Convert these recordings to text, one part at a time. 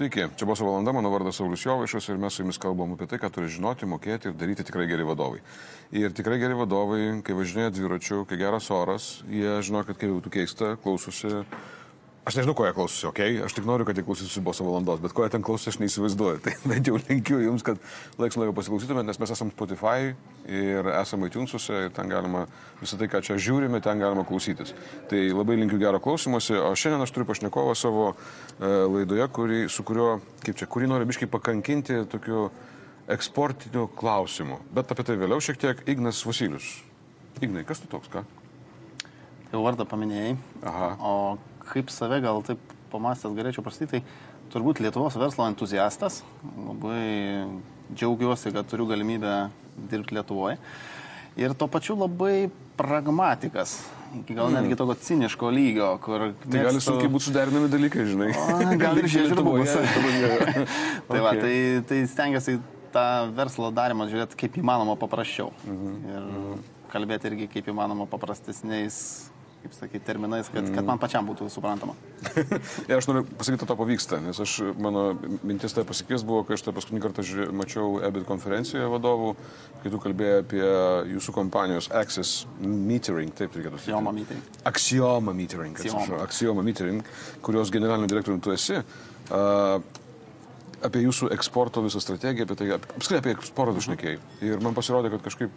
Sveiki, čia buvo valanda, mano vardas Saulis Jovaišas ir mes su jumis kalbam apie tai, ką turi žinoti, mokėti ir daryti tikrai geri vadovai. Ir tikrai geri vadovai, kai važinėja dviračiu, kai geras oras, jie žino, kad kai jau tu keista, klausosi Aš nežinau, ko jie klausosi, okei, okay? aš tik noriu, kad jie klausytųsi boso valandos, bet ko jie ten klausosi, aš neįsivaizduoju. Tai bent jau linkiu jums, kad laiks laiko pasiklausytumėte, nes mes esame Spotify ir esame iTunesuose ir ten galima visą tai, ką čia žiūrime, ten galima klausytis. Tai labai linkiu gero klausimuose, o šiandien aš turiu pašnekovą savo e, laidoje, kuri, su kuriuo, kaip čia, kurį noriu biškai pakankinti tokiu eksportiniu klausimu. Bet apie tai vėliau šiek tiek Ignas Vasilius. Ignai, kas tu toks, ką? Jau vardą paminėjai. Aha. O kaip save gal taip pamastęs galėčiau prasityti, tai turbūt Lietuvos verslo entuziastas. Labai džiaugiuosi, kad turiu galimybę dirbti Lietuvoje. Ir tuo pačiu labai pragmatikas. Iki gal netgi tokio ciniško lygio, kur... Tai gali sunkiai būti suderinami dalykai, žinai. O, gal ir žirbuose. Lietuvoje. Tai va, tai, tai stengiuosi tą verslo darimą žiūrėti kaip įmanoma paprasčiau. Ir kalbėti irgi kaip įmanoma paprastesniais, kaip sakyti, terminais, kad, kad man pačiam būtų suprantama. Ir aš noriu pasakyti, to pavyksta, nes aš, mano mintis tai pasikės buvo, kai aš tą paskutinį kartą žiūrė, mačiau EBIT konferencijoje vadovų, kai tu kalbėjai apie jūsų kompanijos Access Metering, taip reikėtų sakyti. Axioma Metering. Axioma Metering, Axioma. atsiprašau, Axioma Metering, kurios generaliniu direktoriumi tu esi. Uh, apie jūsų eksporto visą strategiją, apie tai, ap- apskritai apie eksportą tu šnekėjai. Ir man pasirodė, kad kažkaip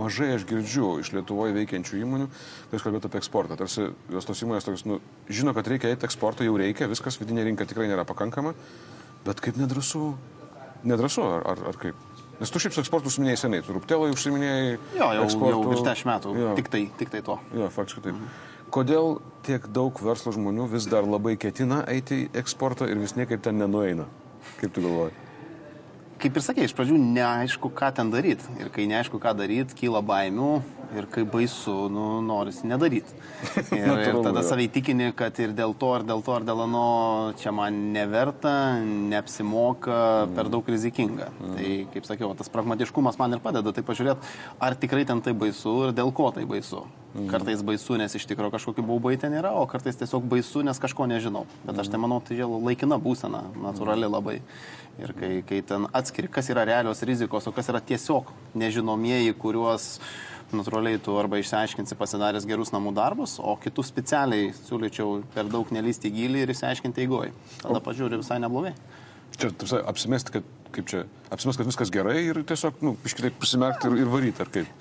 mažai aš girdžiu iš Lietuvoje veikiančių įmonių, kai jūs kalbėjote apie eksportą. Tarsi jos tos įmonės tokios, nu, žino, kad reikia eiti eksportą, jau reikia, viskas, vidinė rinka tikrai nėra pakankama, bet kaip nedrasu, nedrasu, ar, ar, ar kaip? Nes tu šiaip su eksportu užsiminėjai seniai, tu rūptelai užsiminėjai Jo, jau, eksportu. jau virš 10 metų. Jo. Tik tai, tik tai to. Jo, faktiškai taip. Kodėl tiek daug verslo žmonių vis dar labai ketina eiti į eksportą ir vis niekaip ten nenueina? Kaip tu galvoji? Kaip ir sakė, iš pradžių neaišku, ką ten daryti. Ir kai neaišku, ką daryti, kyla baimių ir kai baisu, nu, norisi nedaryti. Ir, ir tada savai tikini, kad ir dėl to, ir dėl to, ir dėl ano čia man neverta, neapsimoka, per daug rizikinga. Tai, kaip sakiau, tas pragmatiškumas man ir padeda tai pažiūrėti, ar tikrai ten tai baisu ir dėl ko tai baisu. Kartais baisu, nes iš tikrųjų kažkokiu baubai ten yra, o kartais tiesiog baisu, nes kažko nežinau. Bet aš tai manau, tai laikina būsena, natūrali labai. Ir kai, kai ten atskiri, kas yra realios rizikos, o kas yra tiesiog nežinomieji, kuriuos natūraliai tu arba išsiaiškinsi pasidaręs gerus namų darbus, o kitus specialiai siūlyčiau per daug nelysti gilį ir išsiaiškinti eigoj. Tada pažiūri visai neblogai. Čia tarsi, apsimesti, kad, kaip čia, apsimesti, kad viskas gerai ir tiesiog, nu, iškitaip prisimerkti ir, ir varyti, ar kaip?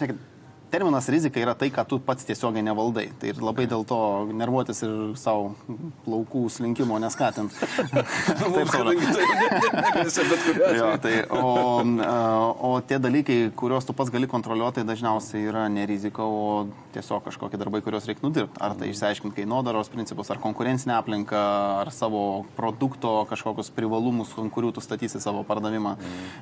Terminas rizika yra tai, ką tu pats tiesiogiai nevaldai. Tai ir labai dėl to nervuotis ir savo plaukų slinkimo neskatint. Taip, Sauliau. Jo, tai, o, o tie dalykai, kuriuos tu pats gali kontroliuoti, tai dažniausiai yra ne rizika, o tiesiog kažkokie darbai, kuriuos reikia nudirbti. Ar tai išsiaiškinti kainodaros principus, ar konkurencinę aplinką, ar savo produkto kažkokius privalumus, ant kurių tu statysi savo pardavimą.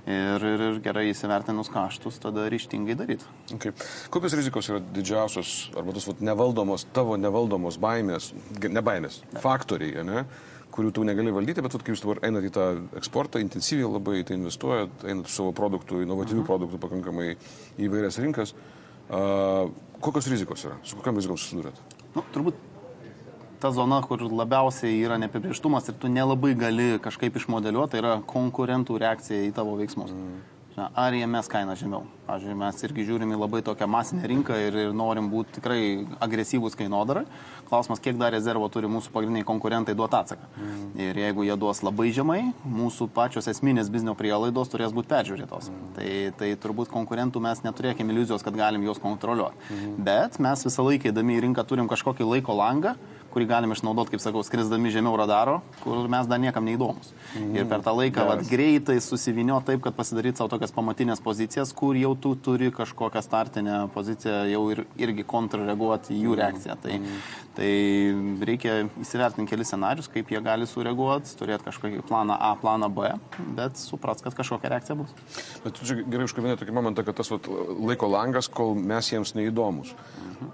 Ir, ir, ir gerai įsivertinus kaštus, tada ryštingai daryti. Okay. Kokios rizikos yra didžiausios, arba tos vat, nevaldomos, tavo nevaldomos baimės, ne baimės, faktoriai, ne? kurių tu negali valdyti, bet vat, kai jūs dabar einate į tą eksportą, intensyviai labai tai investuojat, einate su savo produktų, inovatyvių produktų pakankamai į vairias rinkas. Uh, kokios rizikos yra? Su kokiam rizikom susidurėt? Nu, turbūt ta zona, kur labiausiai yra neapibrieštumas ir tu nelabai gali kažkaip išmodeliuoti, tai yra konkurentų reakcija į tavo veiksmus. Mm. Ar jie mes kainą žemiau? Pavyzdžiui, mes irgi žiūrime į labai tokią masinę rinką ir, ir norim būti tikrai agresyvūs kainodarai. Klausimas, kiek dar rezervo turi mūsų pagrindiniai konkurentai duoti atsaką. Mm. Ir jeigu jie duos labai žemai, mūsų pačios esminės biznio prielaidos turės būti peržiūrėtos. Mm. Tai, tai turbūt konkurentų mes neturėkime iliuzijos, kad galim juos kontroliuoti. Mm. Bet mes visą laiką įdami į rinką turim kažkokį laiko langą, kurį galim išnaudoti, kaip sakau, skrisdami žemiau radaro, kur mes dar niekam neįdomus. Mm. Ir per tą laiką vat, greitai susivinio taip, kad pasidaryti savo tokias pamatinės pozicijas, kur jau tu turi kažkokią startinę poziciją, jau ir, irgi kontrreaguoti į jų reakciją. Tai, mm. tai reikia įsivertinti kelis scenarius, kaip jie gali sureaguoti, turėti kažkokį planą A, planą B, bet supras, kad kažkokia reakcija bus. Bet tu čia gerai užkabinai tokį momentą, kad tas vat, laiko langas, kol mes jiems neįdomus.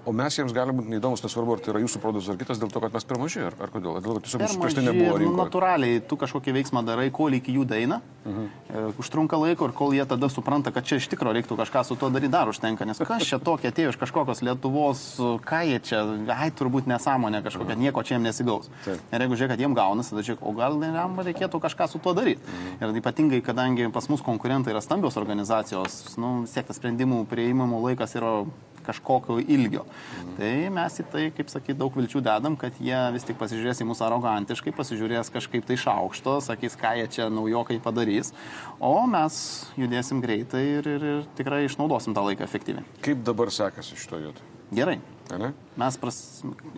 O mes jiems gali būti neįdomus, nesvarbu, ar tai yra jūsų produktas ar kitas, dėl to, kad mes per maži, ar, ar kodėl? Ar dėl to, kad tiesiog mūsų prieš tai nebuvo ir rinkoje. Natūraliai, tu kažkokį veiksmą darai, kol iki jų daina. Mhm. Užtrunka laiko ir kol jie tada supranta, kad čia iš tikrųjų reiktų kažką su tuo daryti, dar užtenka. Nes kas čia tokia atėjo iš kažkokios Lietuvos, ką jie čia, ai turbūt nesąmonė kažkokia, nieko čia jiems nesigaus. Taip. Ir jeigu žiūrėk, kad jiems gaunasi, tada žiūrėk, o gal jam reikėtų kažką su tuo daryti. Mhm. Ir ypatingai, kadangi pas mus konkurentai yra stambios organizacijos, nu, siektas sprendimų prieimimo laikas yra kažkokio ilgio. Mhm. Tai mes į tai, kaip sakyti, daug vilčių dedam, kad jie vis tik pasižiūrės į mus arogantiškai, pasižiūrės kažkaip tai iš aukšto, sakys, ką jie čia naujokai padarys, o mes judėsim greitai ir, ir, ir tikrai išnaudosim tą laiką efektyviai. Kaip dabar sekasi šito vietoje? Gerai. Ne? Mes pras,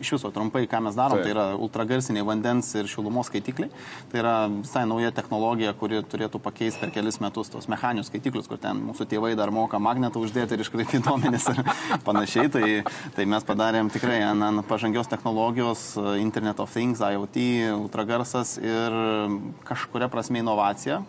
iš viso trumpai, ką mes darom, tai, tai yra ultragarsiniai vandens ir šilumos skaitikliai. Tai yra visai nauja technologija, kuri turėtų pakeisti per kelis metus tos mechaninius skaitiklius, kur ten mūsų tėvai dar moka magnetą uždėti ir iškraipyti duomenis ir panašiai. Tai, tai mes padarėm tikrai ant pažangios technologijos, Internet of Things, IoT, ultragarsas ir kažkuria prasme inovacija,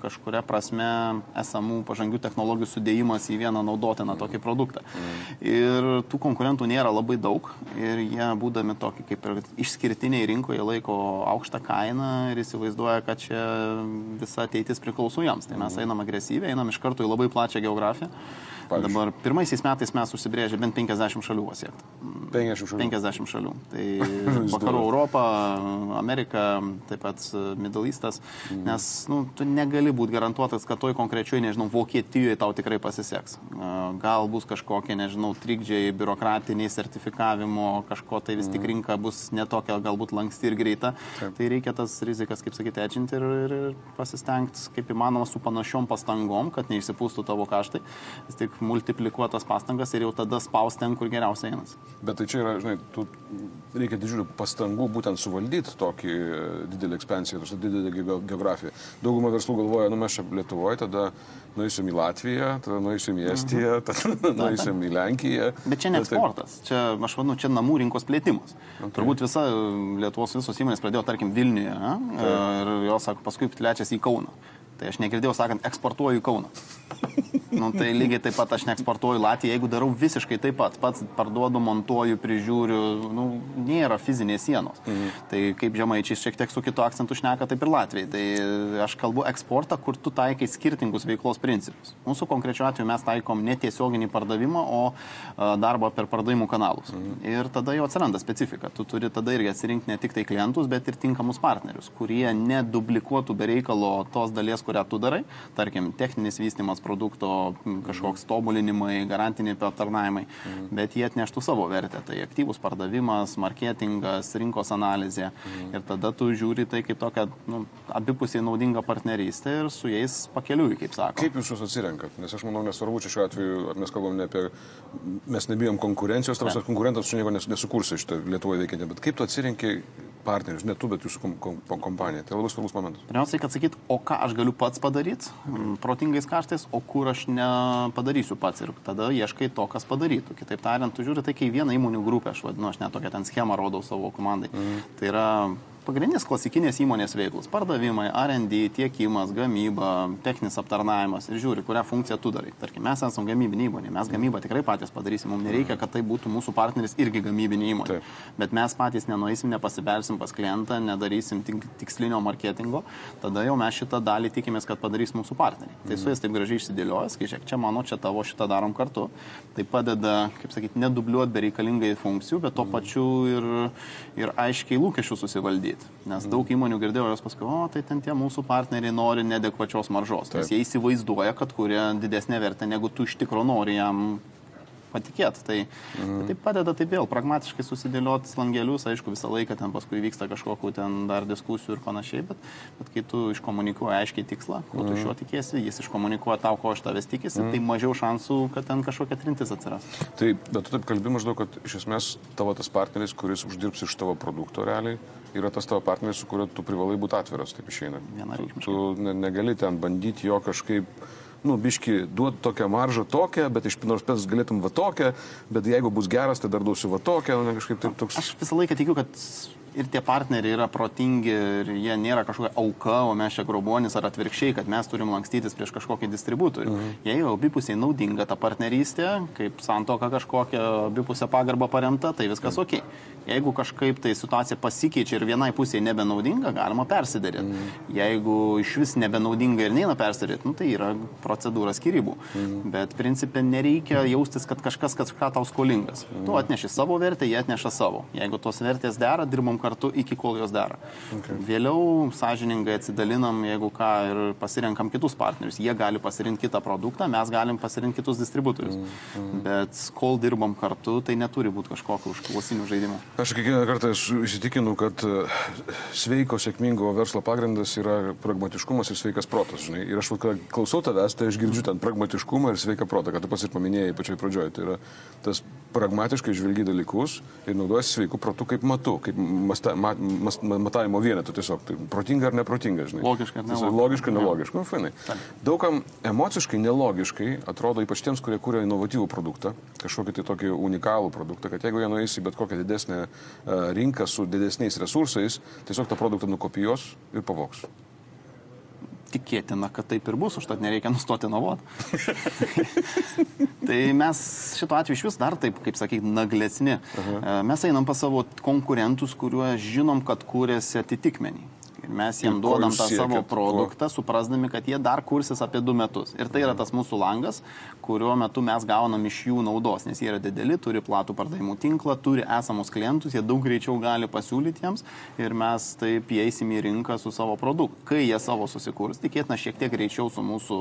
kažkuria prasme esamų pažangių technologijų sudėjimas į vieną naudotiną tokį produktą. Mm. Ir tų konkurentų nėra labai daug ir jie, būdami tokį kaip ir išskirtiniai rinkoje, laiko aukštą kainą ir įsivaizduoja, kad čia visa ateitis priklauso jiems. Tai mes mhm. einam agresyviai, einam iš karto į labai plačią geografiją. Pavyzdžiui. Dabar pirmaisiais metais mes užsibrėžė bent 50 šalių pasiekti. 50 šalių. 50 šalių. Tai vakarų Europą, Amerika, taip pat Middle Eastas, mm. nes nu, tu negali būti garantuotas, kad toj konkrečiai, nežinau, Vokietijoje tau tikrai pasiseks. Gal bus kažkokie, nežinau, trikdžiai, biurokratiniai sertifikavimo, kažko tai vis tik mm. rinka bus netokia galbūt lanksti ir greita. Taip. Tai reikia tas rizikas, kaip sakyti, edžinti ir, ir, ir pasistengti kaip įmanoma su panašiom pastangom, kad neišsipūstų tavo kaštai. Vis tik multiplikuotas pastangas ir jau tada spausti ten, kur geriausiai einas. Bet tai čia yra, žinai, tu, reikia didžiulių pastangų būtent suvaldyti tokį e, didelį ekspansiją, tos didelį geografiją. Dauguma verslų galvoja, nu mes čia Lietuvoje, tada nueisim į Latviją, tada nueisim į Estiją, mhm. tada nueisim į Lenkiją. Bet čia ne eksportas, čia, aš manau, čia namų rinkos plėtimas. Okay. Turbūt visa Lietuvos visos įmonės pradėjo, tarkim, Vilniuje okay. ir jos, sako, paskui plečiasi į Kauną. Tai aš negirdėjau sakant, eksportuoju Kauną. Nu, tai lygiai taip pat aš neeksportuoju Latviją, jeigu darau visiškai taip pat, pats parduodu, montuoju, prižiūriu, nu, nėra fizinės sienos. Mhm. Tai kaip žemaičiai šiek tiek su kitu akcentu šneka, taip ir Latvijai. Tai aš kalbu eksportą, kur tu taikai skirtingus veiklos principus. Mūsų konkrečiu atveju mes taikom ne tiesioginį pardavimą, o darbą per pardavimų kanalus. Mhm. Ir tada jau atsiranda specifika. Tu turi tada irgi atsirinkti ne tik tai klientus, bet ir tinkamus partnerius, kurie neduplikuotų bereikalo tos dalies, kurią tu darai. Tarkim, techninis vystimas produkto kažkoks tobulinimai, garantiniai aptarnavimai, mhm. bet jie atneštų savo vertę. Tai aktyvus pardavimas, marketingas, rinkos analizė. Mhm. Ir tada tu žiūri tai kaip tokia nu, abipusiai naudinga partnerystė ir su jais pakeliui, kaip sako. Kaip jūs juos atsirenkat? Nes aš manau, nesvarbu, čia šiuo atveju mes kalbam ne apie, mes nebijom konkurencijos, tarsi konkurentas su nieko nesukursi šitą Lietuvoje veikiantį, bet kaip tu atsirenki partnerius, ne tu, bet jūsų kom, kom, kompanija. Tai labai svarbus momentas. Pirmiausia, kad sakyt, o ką aš galiu pats padaryti, protingais kaštais, o kur aš nepadarysiu pats ir tada ieškai to, kas padarytų. Kitaip tariant, tu žiūri tai, kai vieną įmonių grupę, aš vadinu, aš net tokią ten schemą rodau savo komandai. Mm. Tai yra pagrindinės klasikinės įmonės veiklos - pardavimai, RD, tiekimas, gamyba, techninis aptarnavimas ir žiūri, kurią funkciją tu darai. Tarkim, mes esame gamybinė įmonė, mes gamybą tikrai patys padarysim, mums nereikia, kad tai būtų mūsų partneris irgi gamybinė įmonė. Taip. Bet mes patys nenueisim, nepasibelsim pas klientą, nedarysim tik, tikslinio marketingo, tada jau mes šitą dalį tikimės, kad padarys mūsų partneriai. Tai su jais taip gražiai išsidėliojęs, kai čia mano, čia tavo, šitą darom kartu. Tai padeda, kaip sakyti, nedubliuoti bereikalingai funkcijų, bet tuo pačiu ir, ir aiškiai lūkesčių susivaldyti daryti. Nes daug įmonių girdėjau jos paskui, o tai ten tie mūsų partneriai nori nedekvačios maržos. Taip. Nes jie įsivaizduoja, kad kuria didesnė vertė, negu tu iš tikrųjų nori jam patikėti. Tai, mhm. tai padeda taip vėl pragmatiškai susidėlioti langelius, aišku, visą laiką ten paskui vyksta kažkokiu ten dar diskusijų ir panašiai, bet, bet kai tu iškomunikuoji aiškiai tikslą, ko mhm. tu iš jo tikėsi, jis iškomunikuoja tau, ko iš tavęs tikisi, mhm. tai mažiau šansų, kad ten kažkokia trintis atsiras. Tai, bet tu taip kalbi maždaug, kad iš esmės tavo tas partneris, kuris uždirbs iš tavo produkto realiai, yra tas tavo partneris, su kuriuo tu privalai būti atviras, taip išeina. Tu, tu negali ten bandyti jo kažkaip nu, biški, duot tokią maržą tokią, bet iš nors pės galėtum va tokią, bet jeigu bus geras, tai dar duosiu va tokią, nu, kažkaip taip toks. Aš visą laiką tikiu, kad ir tie partneriai yra protingi ir jie nėra kažkokia auka, o mes čia grobuonis ar atvirkščiai, kad mes turim lankstytis prieš kažkokį distributorių. Mhm. Jeigu abipusiai naudinga ta partnerystė, kaip santoka kažkokia abipusė pagarba paremta, tai viskas mhm. ok. Jeigu kažkaip tai situacija pasikeičia ir vienai pusėje nebenaudinga, galima persidaryti. Mhm. Jeigu iš vis nebenaudinga ir neina persidaryti, nu, tai yra procedūra skirybų. Mhm. Bet principė nereikia jaustis, kad kažkas kažką tau skolingas. Mhm. Tu atneši savo vertę, jie atneša savo. Jeigu tos vertės dera, dirbam kartu iki kol jos dera. Okay. Vėliau sąžiningai atsidalinam, jeigu ką, ir pasirenkam kitus partnerius. Jie gali pasirinkti kitą produktą, mes galim pasirinkti kitus distributorius. Mhm. Bet kol dirbam kartu, tai neturi būti kažkokio užklausinių žaidimų. Aš kiekvieną kartą įsitikinu, kad e, sveiko, sėkmingo verslo pagrindas yra pragmatiškumas ir sveikas protas. Žinai. Ir aš, klausau tavęs, tai aš girdžiu ten pragmatiškumą ir sveiką protą, kad tu pats ir paminėjai pačioj pradžioje. Tai yra tas pragmatiškai žvelgi dalykus ir naudojasi sveiku protu kaip matu, kaip masta, mat, mas, matavimo vienetu tiesiog. Tai protinga ar neprotinga, žinai. Logiška, nelogiška. Logiška, nelogiška. Nu, fainai. Daugam emociškai nelogiškai atrodo, ypač tiems, kurie kūrė inovatyvų produktą, kažkokį tai tokį unikalų produktą, kad jeigu jie nueis į bet kokią didesnę e, rinką su didesniais resursais, tiesiog tą produktą nukopijos ir pavoks tikėtina, kad taip ir bus, užtat nereikia nustoti inovuoti. tai mes šituo atveju iš vis dar taip, kaip sakyti, naglesni. Aha. E, mes einam pas savo konkurentus, kuriuos žinom, kad kūrėsi atitikmenį. Mes jiem duodam tą savo produktą, ko? suprasdami, kad jie dar kursis apie du metus. Ir tai yra tas mūsų langas, kuriuo metu mes gaunam iš jų naudos, nes jie yra dideli, turi platų pardavimų tinklą, turi esamus klientus, jie daug greičiau gali pasiūlyti jiems ir mes taip įeisim į rinką su savo produktu. Kai jie savo susikurs, tikėtina šiek tiek greičiau su mūsų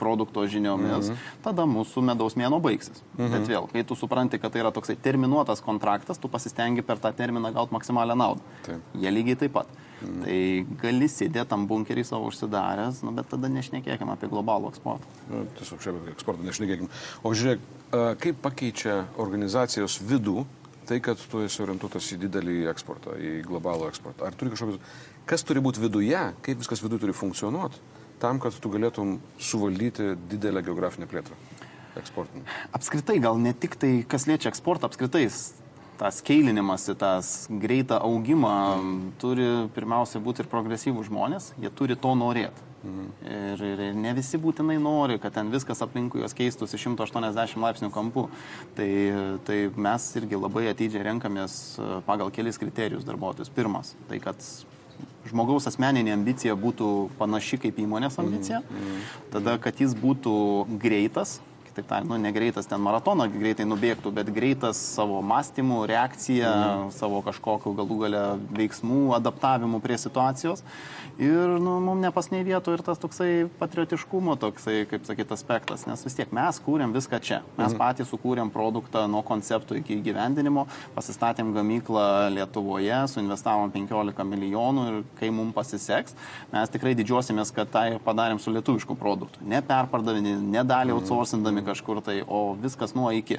produkto žiniomis, mhm. tada mūsų medaus mėno baigsis. Mhm. Bet vėl, kai tu supranti, kad tai yra toksai terminuotas kontraktas, tu pasistengi per tą terminą gauti maksimalią naudą. Taip. Jie lygiai taip pat. Mm. Tai gali sėdėti tam bunkerį savo užsidaręs, nu, bet tada nešnekėkime apie globalų eksportą. Nu, tiesiog šiaip apie eksportą nešnekėkime. O žiūrėk, kaip pakeičia organizacijos vidų tai, kad tu esi orientuotas į didelį eksportą, į globalų eksportą? Ar turi kažkokius, kas turi būti viduje, kaip viskas viduje turi funkcionuoti, tam, kad tu galėtum suvaldyti didelę geografinę plėtrą? Eksportinį. Apskritai, gal ne tik tai, kas liečia eksportą, apskritai tą skeilinimąsi, tą greitą augimą turi pirmiausia būti ir progresyvų žmonės, jie turi to norėti. Mhm. Ir, ir, ir ne visi būtinai nori, kad ten viskas aplinkui jos keistųsi 180 laipsnių kampu. Tai, tai mes irgi labai atidžiai renkamės e, pagal kelis kriterijus darbuotojus. Pirmas, tai kad žmogaus asmeninė ambicija būtų panaši kaip įmonės ambicija. Mm, mm, tada, kad jis būtų greitas, kitaip tariant, nu, negreitas ten maratoną greitai nubėgtų, bet greitas savo mąstymų, reakcija, mhm. savo kažkokiu galų gale veiksmų, adaptavimu prie situacijos. Ir nu, mums nepasnei vietų ir tas toksai patriotiškumo, toksai, kaip sakyt, aspektas, nes vis tiek mes kūrėm viską čia. Mes mhm. patys sukūrėm produktą nuo konceptų iki gyvendinimo, pasistatėm gamyklą Lietuvoje, suinvestavom 15 milijonų ir kai mums pasiseks, mes tikrai didžiuosimės, kad tai padarėm su lietuvišku produktu. Ne perpardavinį, ne outsourcindami kažkur tai, o viskas nuo iki.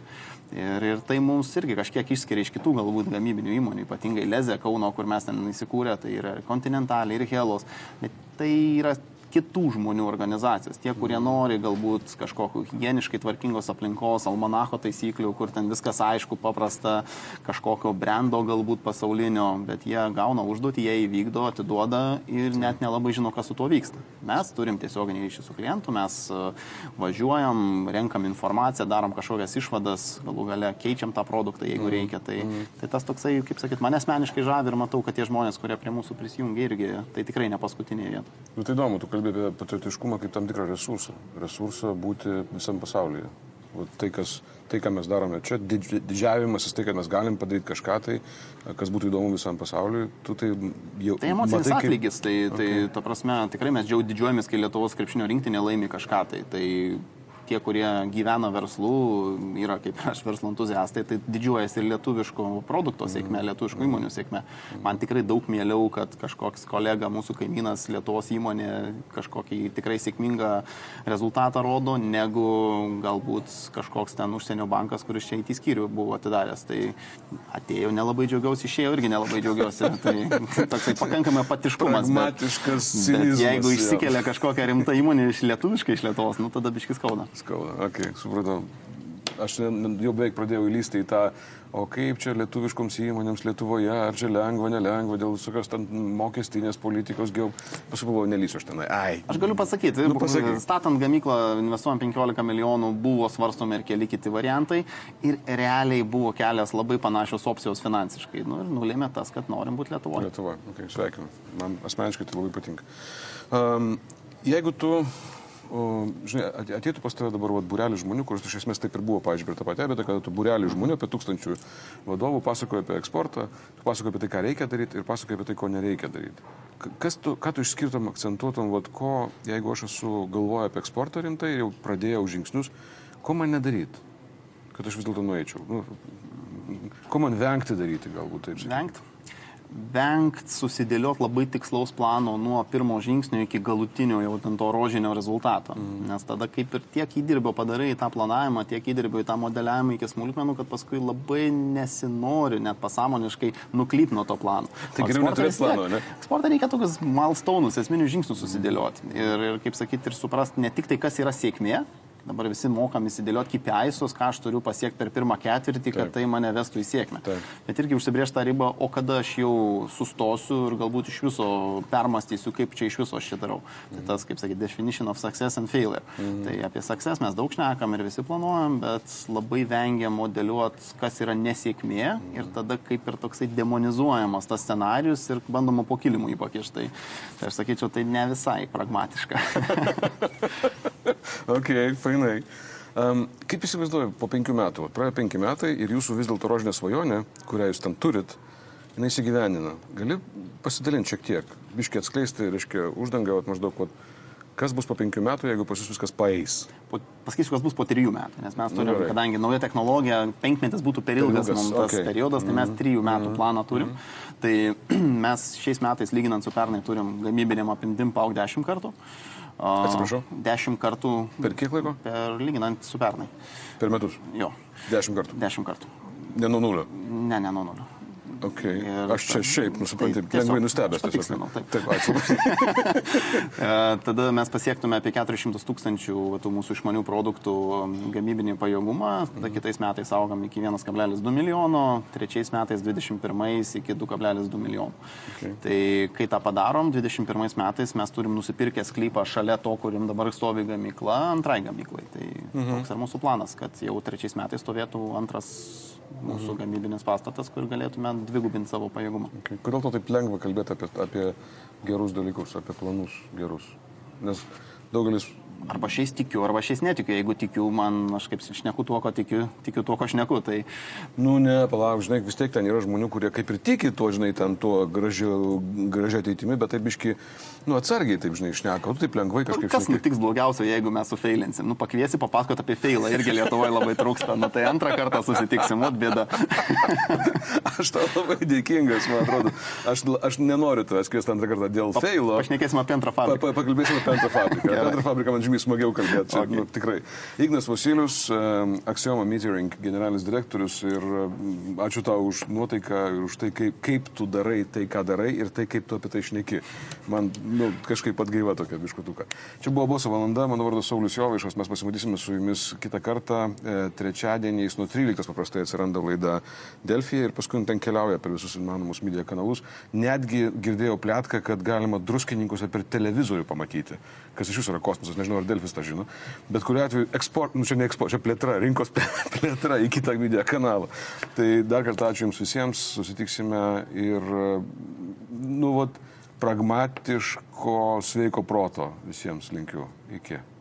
Ir, ir tai mums irgi kažkiek išskiria iš kitų galbūt gamybinių įmonių, ypatingai Leze Kauno, kur mes ten įsikūrė, tai yra ir Continental, ir Helos. Bet tai yra kitų žmonių organizacijos. Tie, kurie nori galbūt kažkokiu higieniškai tvarkingos aplinkos, almanacho taisyklių, kur ten viskas aišku, paprasta, kažkokio brendo galbūt pasaulinio, bet jie gauna užduotį, jie įvykdo, atiduoda ir net nelabai žino, kas su tuo vyksta. Mes turim tiesioginį ryšį su klientu, mes e, važiuojam, renkam informaciją, darom kažkokias išvadas, galų gale keičiam tą produktą, jeigu mm. reikia. Tai, mm. tai tas toksai, kaip sakyt, mane asmeniškai žavi ir matau, kad tie žmonės, kurie prie mūsų prisijungia irgi, tai tikrai ne paskutinėje vietoje. Nu, tai įdomu, tu kalbėjai kalbė apie patriotiškumą kaip tam tikrą resursą. Resursą būti visam pasaulyje. O tai, kas, tai, ką mes darome čia, didž, didžiavimasis, tai, kad mes galim padaryti kažką, tai, kas būtų įdomu visam pasauliui, tu tai jau... Tai emocinis matai, atlygis, kaip... tai, tai okay. ta prasme, tikrai mes džiau didžiuojamės, kai Lietuvos krepšinio rinktinė laimi kažką, tai, tai tie, kurie gyvena verslų, yra kaip aš verslo entuziastai, tai didžiuojasi ir lietuviško produkto sėkme, mm. lietuviškų įmonių sėkme. Man tikrai daug mieliau, kad kažkoks kolega, mūsų kaimynas, Lietuvos įmonė kažkokį tikrai sėkmingą rezultatą rodo, negu galbūt kažkoks ten užsienio bankas, kuris čia į skyrių buvo atidaręs. Tai atėjo nelabai džiaugiausi, išėjo irgi nelabai džiaugiausi. Tai toksai pakankamai patiškumas. Matiškas. Jeigu išsikelia kažkokią rimtą įmonę iš lietuviškai iš Lietuvos, nu tada biškis kauda. Skauda, ok, supratau. aš jau beveik pradėjau įlysti į tą, o kaip čia lietuviškoms įmonėms Lietuvoje, ar čia lengva, nelengva, dėl visokios ten mokestinės politikos, jau paskui buvau nelysiu aš tenai. Ai. Aš galiu pasakyti, Nu, pasakyk. statant gamyklą investuojam 15 milijonų, buvo svarstomi ir keli kiti variantai ir realiai buvo kelias labai panašios opcijos finansiškai. Nu, ir nulėmė tas, kad norim būti Lietuvoje. Lietuva, okay, sveikinu. Man asmeniškai tai labai patinka. Um, jeigu tu, žinai, at- ateitų pas tave dabar vat, būrelis žmonių, kuris iš esmės taip ir buvo, pavyzdžiui, prie tą patį, bet kada tu būrelis žmonių apie tūkstančių vadovų pasakoja apie eksportą, pasakoja apie tai, ką reikia daryti ir pasakoja apie tai, ko nereikia daryti. Kas tu, ką tu išskirtum, akcentuotum, vat, ko, jeigu aš esu galvoju apie eksportą rimtai ir jau pradėjau žingsnius, ko man nedaryti, kad aš vis dėlto nueičiau. Nu, ko man vengti daryti, galbūt taip. sakyti. Vengt. Vengt susidėliot labai tikslaus plano nuo pirmo žingsnio iki galutinio jau ten to rožinio rezultato. Mm. Nes tada kaip ir tiek įdirbio padarai į tą planavimą, tiek įdirbio į tą modeliavimą iki smulkmenų, kad paskui labai nesinori net pasąmoniškai nuklyp nuo to plano. Tai geriau eksportą neturėt vis tiek- plano, ne? Eksportą reikia tokius milestone'us, esminius žingsnius susidėlioti. Ir, ir kaip sakyti, ir suprasti ne tik tai, kas yra sėkmė. Dabar visi mokam įsidėlioti KPI'us, ką aš turiu pasiekti per pirmą ketvirtį, kad Taip. tai mane vestų į sėkmę. Taip. Bet irgi užsibrėžti tą ribą, o kada aš jau sustosiu ir galbūt iš viso permastysiu, kaip čia iš viso aš čia darau. Tai tas, kaip sakyti, definition of success and failure. Tai apie success mes daug šnekam ir visi planuojam, bet labai vengiam modeliuoti, kas yra nesėkmė ir tada kaip ir toksai demonizuojamas tas scenarius ir bandoma po kilimu jį pakišti. Tai, tai aš sakyčiau, tai ne visai pragmatiška. Ok, fainai. Um, kaip įsivaizduoju, po penkių metų, praėjo penki metai ir jūsų vis dėlto rožinė svajonė, kurią jūs ten turit, jinai įsigyvenina. Gali pasidalinti šiek tiek, biškiai atskleisti, reiškia, uždangą, maždaug, vat, kas bus po penkių metų, jeigu pas jūs viskas paeis. Po, pasakysiu, kas bus po trijų metų, nes mes turim, gerai. kadangi nauja technologija, penkmetis būtų per ilgas ilgas, mums tas okei. periodas, tai mes trijų metų planą turim. Tai mes šiais metais, lyginant su pernai, turim gamybinėm apimtim paaug 10 kartų. O, Atsiprašau? 10 kartų Per kiek laiko? per lyginant su pernai. Per metus. Jo, Dešimt kartų. 10 kartų. Ne nuo nulio. Ne, ne, nuo nulio. Okay. Ir Aš čia šiaip, nusipranti, tai lengvai nustebęs. aš patikslinau, taip. taip, ačiū. E, Tada mes pasiektume apie 400 tūkstančių tų mūsų išmanių produktų m, gamybinį pajėgumą, tada kitais metais augam iki 1,2 milijono, trečiais metais 21 iki 2,2 milijonų. Okay. Tai kai tą padarom, 21 metais mes turim nusipirkę sklypą šalia to, kurim dabar stovi gamykla, antrai gamyklai. Tai mhm. toks ir mūsų planas, kad jau trečiais metais stovėtų antras mūsų mhm. gamybinis pastatas, kur galėtume dvigubinti savo pajėgumą. Okay. Kodėl to taip lengva kalbėti apie, apie gerus dalykus, apie planus gerus? Nes daugelis Arba šiais tikiu, arba šiais netikiu. Jeigu tikiu, man aš kaip šneku tuo, ko tikiu, tikiu tuo, ko šneku. Tai Nu, ne, palauk, žinai, vis tiek ten yra žmonių, kurie kaip ir tiki tuo, žinai, ten tuo gražiu, gražia ateitimi, bet taip biški, nu, atsargiai taip, žinai, šneka, tu taip lengvai kažkaip kas šneki. nutiks blogiausia, jeigu mes sufeilinsim? Nu, pakviesi papasakoti apie feilą, irgi Lietuvoje labai trūksta. Nu, tai antrą kartą susitiksim, ot bėda. Aš tau labai dėkingas, man atrodo. Aš, aš nenoriu tavęs kviesti antrą kartą dėl feilo. Pašnekėsim apie antrą Pa, fabriką. pa, pakalbėsime apie antrą fabriką. Antrą fabriką man žymiai smagiau kalbėti. Čia, Okay. nu, tikrai. Ignas Vasilius, Axioma Metering generalinis direktorius ir ačiū tau už nuotaiką ir už tai, kaip, kaip tu darai tai, ką darai ir tai, kaip tu apie tai šneki. Man nu, kažkaip pat gaiva tokia biškutuka. Čia buvo boso valanda, mano vardas Saulis Jovaišas, mes pasimatysime su jumis kitą kartą. E, trečiadieniais nuo 13 paprastai atsiranda laida Delfija ir paskui ten keliauja per visus įmanomus media kanalus. Netgi girdėjau plėtką, kad galima druskininkuose per televizorių pamatyti, kas iš jūsų yra kosmosas, nežinau, ar Delfis tą žino. Bet kuriu atveju, eksport, nu čia ne eksport, čia plėtra, rinkos plėtra į kitą media kanalą. Tai dar kartą ačiū Jums visiems, susitiksime ir, nu, vat, pragmatiško, sveiko proto visiems linkiu. Iki.